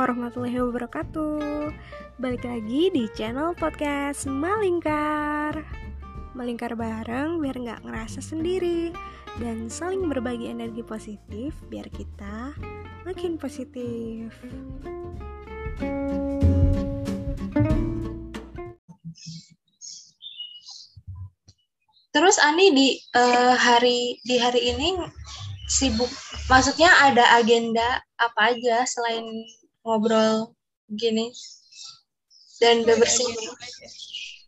warahmatullahi wabarakatuh. Balik lagi di channel podcast Malingkar. Melingkar bareng biar nggak ngerasa sendiri Dan saling berbagi energi positif biar kita makin positif. Terus Ani di uh, hari di hari ini sibuk maksudnya ada agenda apa aja selain ngobrol gini. Dan bebersih.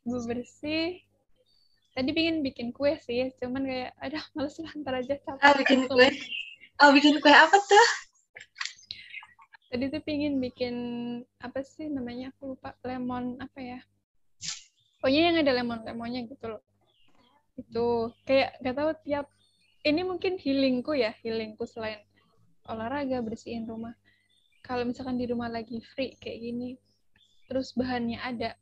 bebersih. Tadi pingin bikin kue sih cuman kayak ada males lah ntar aja capek ah, bikin kue. Oh bikin kue apa tuh? Tadi tuh pingin bikin apa sih namanya aku lupa lemon apa ya. Pokoknya yang ada lemon lemonnya gitu loh. Itu kayak gak tahu tiap ini mungkin healingku ya healingku selain olahraga bersihin rumah kalau misalkan di rumah lagi free kayak gini terus bahannya ada.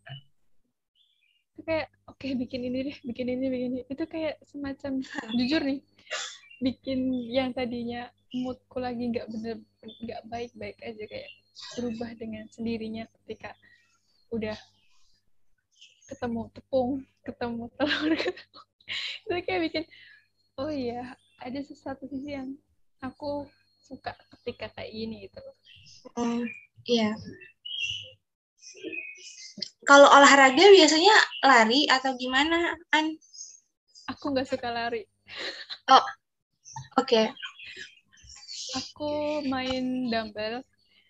Itu kayak oke okay, bikin ini deh bikin ini bikin ini. Itu kayak semacam jujur nih bikin yang tadinya moodku lagi nggak bener nggak baik baik aja kayak berubah dengan sendirinya ketika udah ketemu tepung ketemu telur itu kayak bikin oh iya ada sesuatu sisi yang aku suka ketika kayak gini gitu. Oh iya. Kalau olahraga biasanya lari atau gimana an? Aku nggak suka lari. Oh oke. Okay. aku main dumbbell.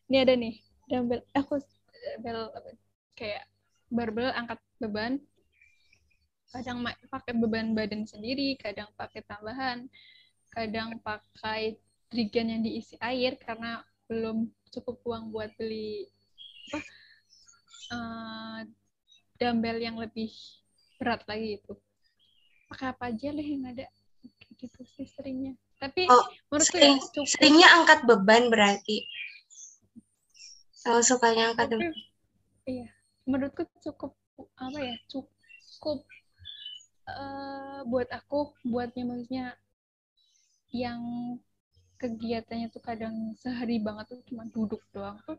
Ini ada nih dumbbell. Aku dumbbell kayak barbel angkat beban. Kadang pakai beban badan sendiri kadang pakai tambahan kadang pakai trigen yang diisi air karena belum cukup uang buat beli apa uh, dumbbell yang lebih berat lagi itu. Pakai apa aja lah yang ada? Gitu sih seringnya. Tapi oh, menurutku ya sering, ya cukup. seringnya angkat beban berarti. Kalau oh, sukanya angkat beban. iya menurutku cukup apa ya cukup uh, buat aku buatnya maksudnya yang kegiatannya tuh kadang sehari banget tuh cuma duduk doang tuh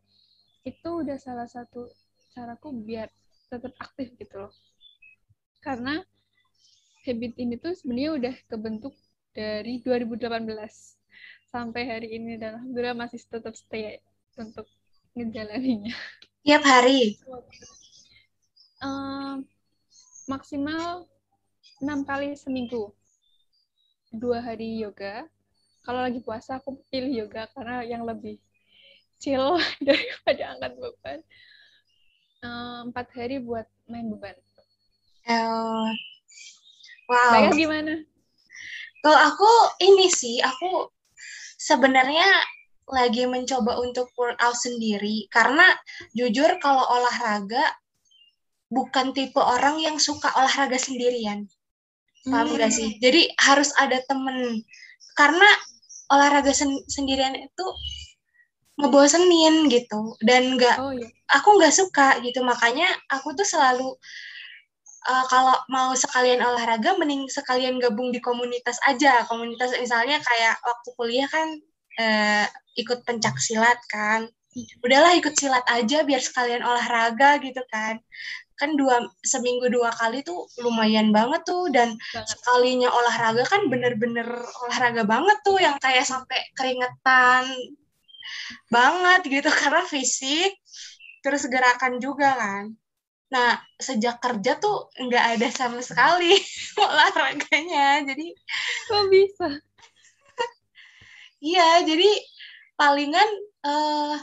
itu udah salah satu caraku biar tetap aktif gitu loh karena habit ini tuh sebenarnya udah kebentuk dari 2018 sampai hari ini dan alhamdulillah masih tetap stay untuk ngejalaninya. Tiap hari? Um, maksimal enam kali seminggu dua hari yoga kalau lagi puasa aku pilih yoga karena yang lebih chill daripada angkat beban. Empat hari buat main beban. Uh, wow. Baiknya gimana? Kalau aku ini sih aku sebenarnya lagi mencoba untuk workout sendiri. Karena jujur kalau olahraga bukan tipe orang yang suka olahraga sendirian. Paham hmm. gak sih? Jadi harus ada temen. Karena olahraga sen sendirian itu ngebosenin gitu. Dan nggak oh, iya. aku nggak suka gitu. Makanya aku tuh selalu uh, kalau mau sekalian olahraga mending sekalian gabung di komunitas aja. Komunitas misalnya kayak waktu kuliah kan uh, ikut pencak silat kan. Udahlah ikut silat aja biar sekalian olahraga gitu kan kan dua seminggu dua kali tuh lumayan banget tuh. Dan banget. sekalinya olahraga kan bener-bener olahraga banget tuh yang kayak sampai keringetan banget gitu. Karena fisik terus gerakan juga kan. Nah sejak kerja tuh nggak ada sama sekali olahraganya. Jadi kok bisa? Iya jadi palingan uh,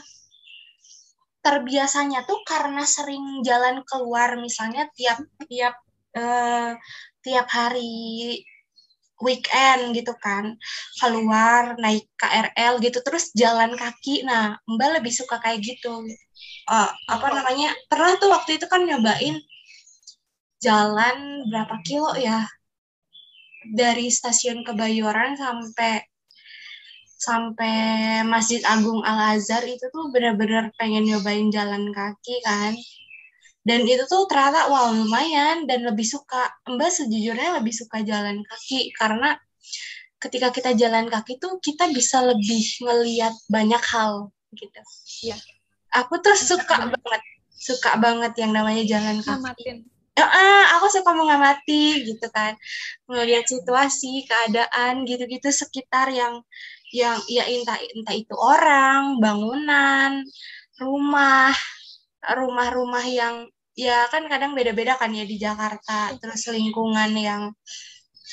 terbiasanya tuh karena sering jalan keluar misalnya tiap tiap uh, tiap hari weekend gitu kan keluar naik KRL gitu terus jalan kaki. Nah Mbak lebih suka kayak gitu. Uh, apa namanya pernah tuh waktu itu kan nyobain jalan berapa kilo ya dari stasiun Kebayoran sampai sampai Masjid Agung Al Azhar itu tuh benar-benar pengen nyobain jalan kaki kan. Dan itu tuh ternyata wow lumayan dan lebih suka. Mbak sejujurnya lebih suka jalan kaki karena ketika kita jalan kaki tuh kita bisa lebih ngeliat banyak hal gitu. Ya aku tuh suka banget suka banget yang namanya jalan kaki. Ngamatin. uh, aku suka mengamati gitu kan. Melihat situasi keadaan gitu-gitu sekitar yang yang ya entah entah itu orang bangunan rumah rumah-rumah yang ya kan kadang beda-beda kan ya di Jakarta. Terus lingkungan yang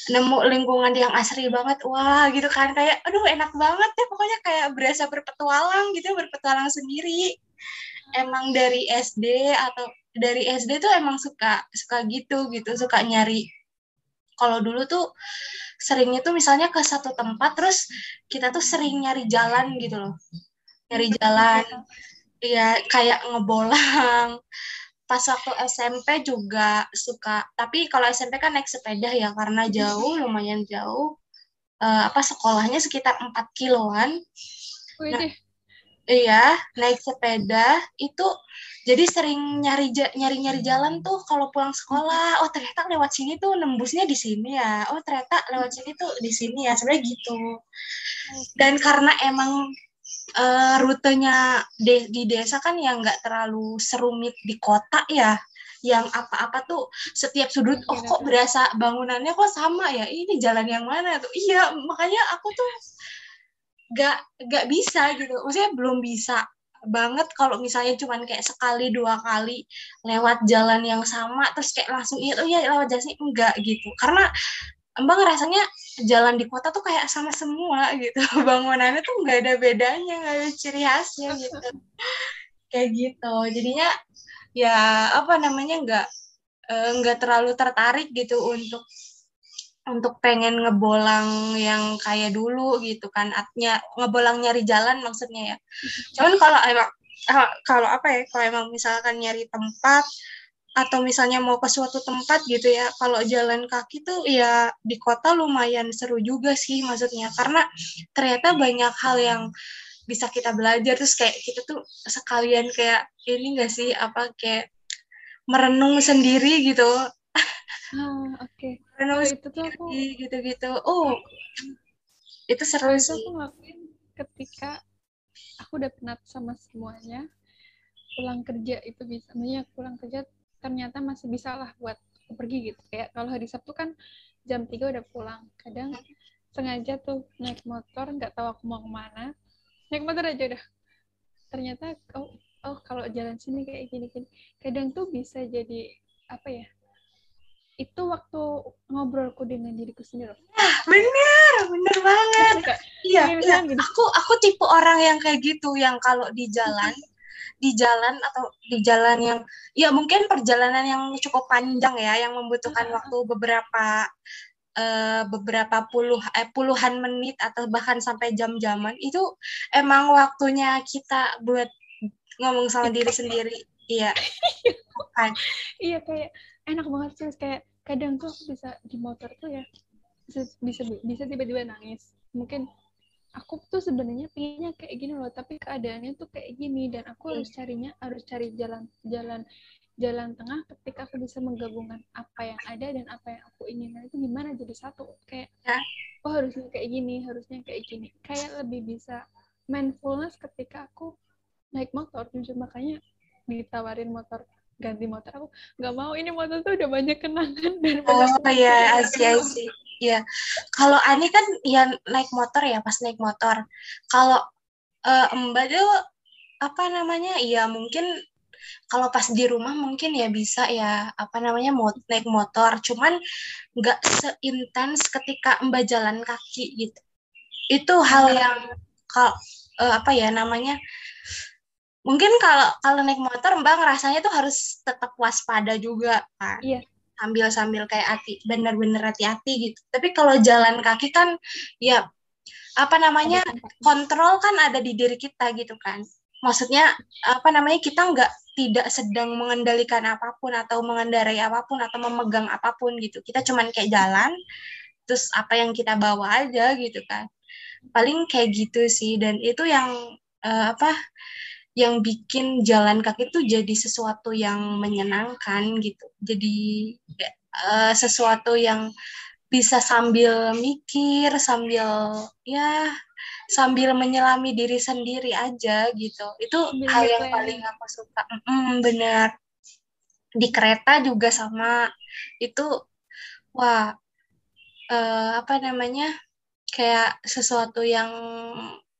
nemu lingkungan yang asri banget wah gitu kan. Kayak aduh enak banget ya pokoknya kayak berasa berpetualang gitu berpetualang sendiri. Emang dari SD atau dari SD tuh emang suka suka gitu gitu suka nyari kalau dulu tuh seringnya tuh misalnya ke satu tempat terus kita tuh sering nyari jalan gitu loh. Nyari jalan. Ya kayak ngebolang. Pas waktu SMP juga suka. Tapi kalau SMP kan naik sepeda ya karena jauh lumayan jauh. Uh, apa sekolahnya sekitar 4 kiloan. Nah, iya naik sepeda. Itu jadi sering nyari nyari nyari jalan tuh kalau pulang sekolah. Oh ternyata lewat sini tuh nembusnya di sini ya. Oh ternyata lewat sini tuh di sini ya. Sebenarnya gitu. Dan karena emang uh, rutenya de di desa kan yang nggak terlalu serumit di kota ya. Yang apa-apa tuh setiap sudut oh kok berasa bangunannya kok sama ya? Ini jalan yang mana tuh? Iya makanya aku tuh gak gak bisa gitu. Maksudnya belum bisa banget kalau misalnya cuman kayak sekali dua kali lewat jalan yang sama terus kayak langsung iya oh iya lewat jalan enggak gitu karena Mbak ngerasanya jalan di kota tuh kayak sama semua gitu. Bangunannya tuh nggak ada bedanya, nggak ada ciri khasnya gitu. kayak gitu. Jadinya ya apa namanya nggak eh, nggak terlalu tertarik gitu untuk untuk pengen ngebolang yang kayak dulu gitu kan. Artinya ngebolang nyari jalan maksudnya ya. Cuman kalau emang ah, kalau apa ya kalau emang misalkan nyari tempat atau misalnya mau ke suatu tempat gitu ya kalau jalan kaki tuh ya di kota lumayan seru juga sih maksudnya. Karena ternyata banyak hal yang bisa kita belajar. Terus kayak kita tuh sekalian kayak ini enggak sih apa kayak merenung sendiri gitu. Ah oke. okay. Oh, itu tuh aku gitu-gitu. Oh itu seru itu sih. aku ngelakuin ketika aku udah penat sama semuanya pulang kerja itu bisa maksudnya pulang kerja ternyata masih bisa lah buat pergi gitu. Kayak kalau hari Sabtu kan jam 3 udah pulang. Kadang sengaja tuh naik motor nggak tahu aku mau ke mana naik motor aja udah. Ternyata oh oh kalau jalan sini kayak gini gini kadang tuh bisa jadi apa ya itu waktu ngobrolku dengan diriku sendiri. Bener bener banget. Iya, iya. Gitu. aku aku tipe orang yang kayak gitu yang kalau di jalan di jalan atau di jalan yang ya mungkin perjalanan yang cukup panjang ya yang membutuhkan waktu beberapa uh, beberapa puluh eh, puluhan menit atau bahkan sampai jam-jaman itu emang waktunya kita buat ngomong sama diri sendiri. Iya. Kan. Iya kayak enak banget sih kayak kadang tuh aku bisa di motor tuh ya bisa bisa bisa tiba-tiba nangis. Mungkin aku tuh sebenarnya pinginnya kayak gini loh tapi keadaannya tuh kayak gini dan aku harus carinya harus cari jalan jalan jalan tengah ketika aku bisa menggabungkan apa yang ada dan apa yang aku inginkan itu gimana jadi satu. Kayak oh harusnya kayak gini harusnya kayak gini. Kayak lebih bisa mindfulness ketika aku naik motor jujur. Makanya ditawarin motor ganti motor aku nggak mau ini motor tuh udah banyak kenangan dan oh iya asyik asyik Iya, kalau Ani kan ya naik motor ya pas naik motor. Kalau uh, Mbak tuh apa namanya? Ya mungkin kalau pas di rumah mungkin ya bisa ya apa namanya mau naik motor. Cuman nggak seintens ketika Mbak jalan kaki gitu. Itu hal yang kalau uh, apa ya namanya? Mungkin kalau kalau naik motor Mbak ngerasanya tuh harus tetap waspada juga kan. Iya. Sambil sambil kayak hati bener-bener hati-hati gitu. Tapi kalau jalan kaki kan ya apa namanya kontrol kan ada di diri kita gitu kan. Maksudnya apa namanya kita nggak tidak sedang mengendalikan apa pun atau mengendarai apa pun atau memegang apa pun gitu. Kita cuman kayak jalan terus apa yang kita bawa aja gitu kan. Paling kayak gitu sih. Dan itu yang uh, apa yang bikin jalan kaki itu jadi sesuatu yang menyenangkan gitu. Jadi uh, sesuatu yang bisa sambil mikir sambil ya sambil menyelami diri sendiri aja gitu. Itu Sambil hal yang nge-plan. paling aku suka. Mm, bener di kereta juga sama. Itu wah eh, apa namanya kayak sesuatu yang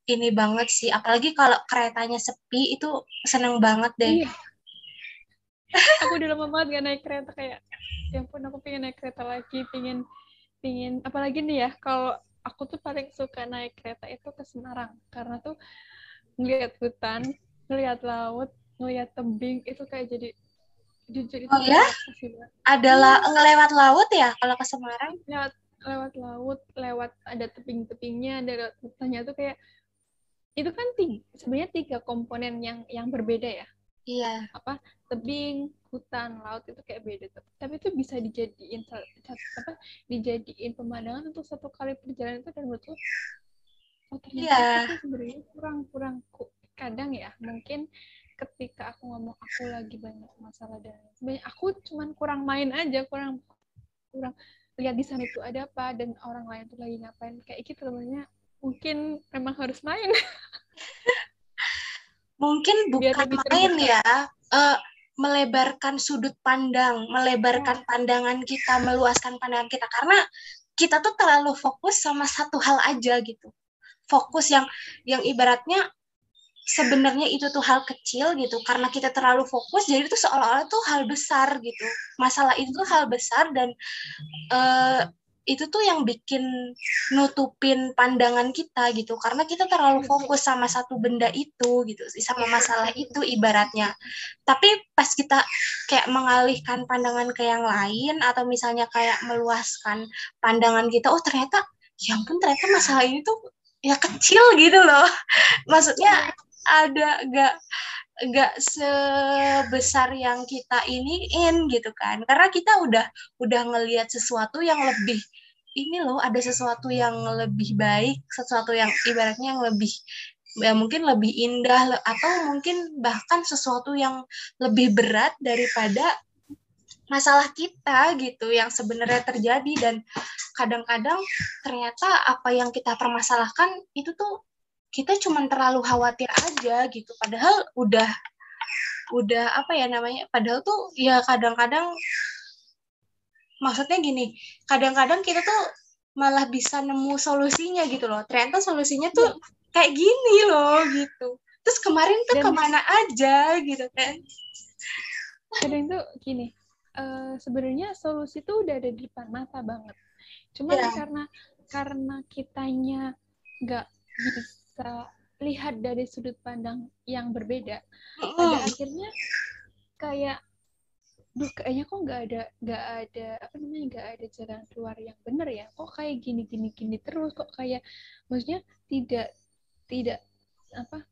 ini banget sih. Apalagi kalau keretanya sepi itu seneng banget deh. Iya. aku udah lama banget gak naik kereta kayak ya ampun aku pengen naik kereta lagi pengen pengen apalagi nih ya kalau aku tuh paling suka naik kereta itu ke Semarang. Karena tuh ngeliat hutan ngeliat laut ngeliat tebing itu kayak jadi jujur itu Oh ya? adalah ngelewat laut ya kalau ke Semarang? Lewat lewat laut lewat ada tebing-tebingnya ada lewat hutannya tuh kayak itu kan tiga, sebenarnya tiga komponen yang yang berbeda ya. Iya. Apa tebing hutan laut itu kayak beda tuh. Tapi itu bisa dijadiin apa dijadiin pemandangan untuk satu kali perjalanan itu dan menurutku oh ternyata Iya. itu sebenarnya kurang kurang ku- kadang ya mungkin ketika aku ngomong aku lagi banyak masalah dan sebenarnya aku cuman kurang main aja kurang kurang lihat di sana itu ada apa dan orang lain tuh lagi ngapain kayak gitu sebenarnya. Mungkin memang harus main mungkin bukan main ya eh, melebarkan sudut pandang melebarkan pandangan kita meluaskan pandangan kita. Karena kita tuh terlalu fokus sama satu hal aja gitu. Fokus yang yang ibaratnya sebenarnya itu tuh hal kecil gitu. Karena kita terlalu fokus jadi itu seolah-olah tuh hal besar gitu. Masalah itu tuh hal besar dan eh, itu tuh yang bikin nutupin pandangan kita gitu. Karena kita terlalu fokus sama satu benda itu gitu sama masalah itu ibaratnya. Tapi pas kita kayak mengalihkan pandangan ke yang lain atau misalnya kayak meluaskan pandangan kita oh ternyata ya ampun ternyata masalah ini tuh ya kecil gitu loh. Maksudnya ada gak gak sebesar yang kita iniin gitu kan. Karena kita udah udah ngelihat sesuatu yang lebih ini loh ada sesuatu yang lebih baik sesuatu yang ibaratnya yang lebih ya mungkin lebih indah atau mungkin bahkan sesuatu yang lebih berat daripada masalah kita gitu yang sebenarnya terjadi. Dan kadang-kadang ternyata apa yang kita permasalahkan itu tuh kita cuma terlalu khawatir aja gitu. Padahal udah udah apa ya namanya padahal tuh ya kadang-kadang maksudnya gini kadang-kadang kita tuh malah bisa nemu solusinya gitu loh. Ternyata solusinya tuh kayak gini loh gitu. Terus kemarin tuh Dan- ke mana aja gitu kan. Kadang tuh gini eh, sebenarnya solusi tuh udah ada di depan mata banget. Cuman Iya. karena karena kitanya nggak bisa lihat dari sudut pandang yang berbeda. Pada akhirnya kayak duh kayaknya kok nggak ada nggak ada apa namanya nggak ada jalan keluar yang benar ya? Kok kayak gini gini gini terus? Kok kayak maksudnya tidak tidak apa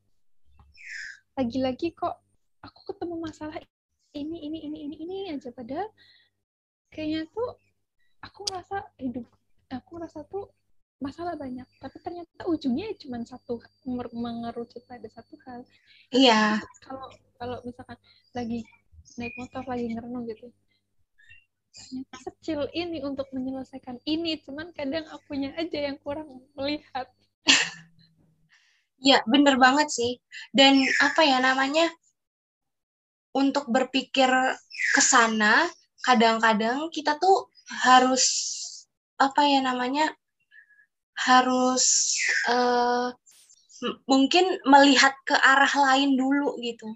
lagi-lagi kok aku ketemu masalah ini ini ini ini ini aja. Padahal kayaknya tuh aku rasa hidup aku rasa tuh masalah banyak tapi ternyata ujungnya cuma satu mengerucut pada satu hal. Iya. Kalau kalau misalkan lagi naik motor lagi ngerenung gitu ternyata kecil ini untuk menyelesaikan ini cuman kadang akunya aja yang kurang melihat. Iya, bener banget sih. Dan apa ya namanya, untuk berpikir ke sana, kadang-kadang kita tuh harus, apa ya namanya, harus m- mungkin melihat ke arah lain dulu gitu.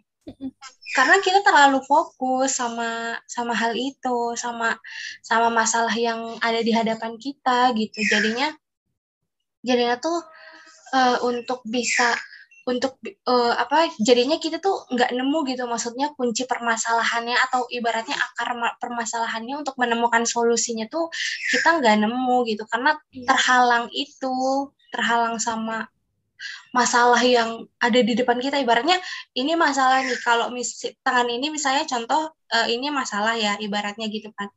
Karena kita terlalu fokus sama sama hal itu, sama sama masalah yang ada di hadapan kita gitu. Jadinya jadinya tuh eh, untuk bisa untuk eh, apa jadinya kita tuh nggak nemu gitu. Maksudnya kunci permasalahannya atau ibaratnya akar ma- permasalahannya untuk menemukan solusinya tuh kita nggak nemu gitu. Karena terhalang itu terhalang sama masalah yang ada di depan kita. Ibaratnya ini masalah nih kalau mis tangan ini misalnya contoh eh, ini masalah ya ibaratnya gitu kan.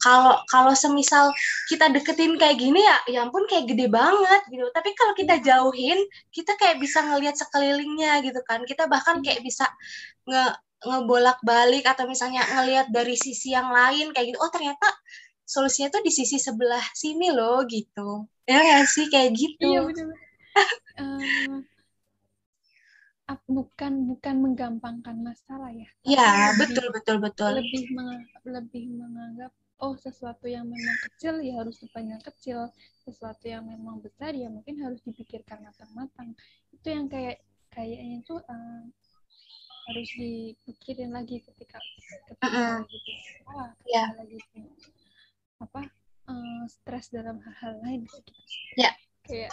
Kalau kalau semisal kita deketin kayak gini ya ya ampun kayak gede banget gitu. Tapi kalau kita jauhin kita kayak bisa ngelihat sekelilingnya gitu kan. Kita bahkan kayak bisa nge ngebolak balik atau misalnya ngelihat dari sisi yang lain kayak gitu. Oh ternyata solusinya tuh di sisi sebelah sini loh gitu. Ya nggak sih? Kayak gitu. Iya benar uh, bukan bukan menggampangkan masalah ya Iya betul betul betul lebih meng, lebih menganggap oh sesuatu yang memang kecil ya harus dipandang kecil sesuatu yang memang besar ya mungkin harus dipikirkan matang-matang itu yang kayak kayaknya itu uh, harus dipikirin lagi ketika ketika uh -uh. gitu ah yeah. lagi apa uh, stres dalam hal-hal lain gitu ya yeah. kayak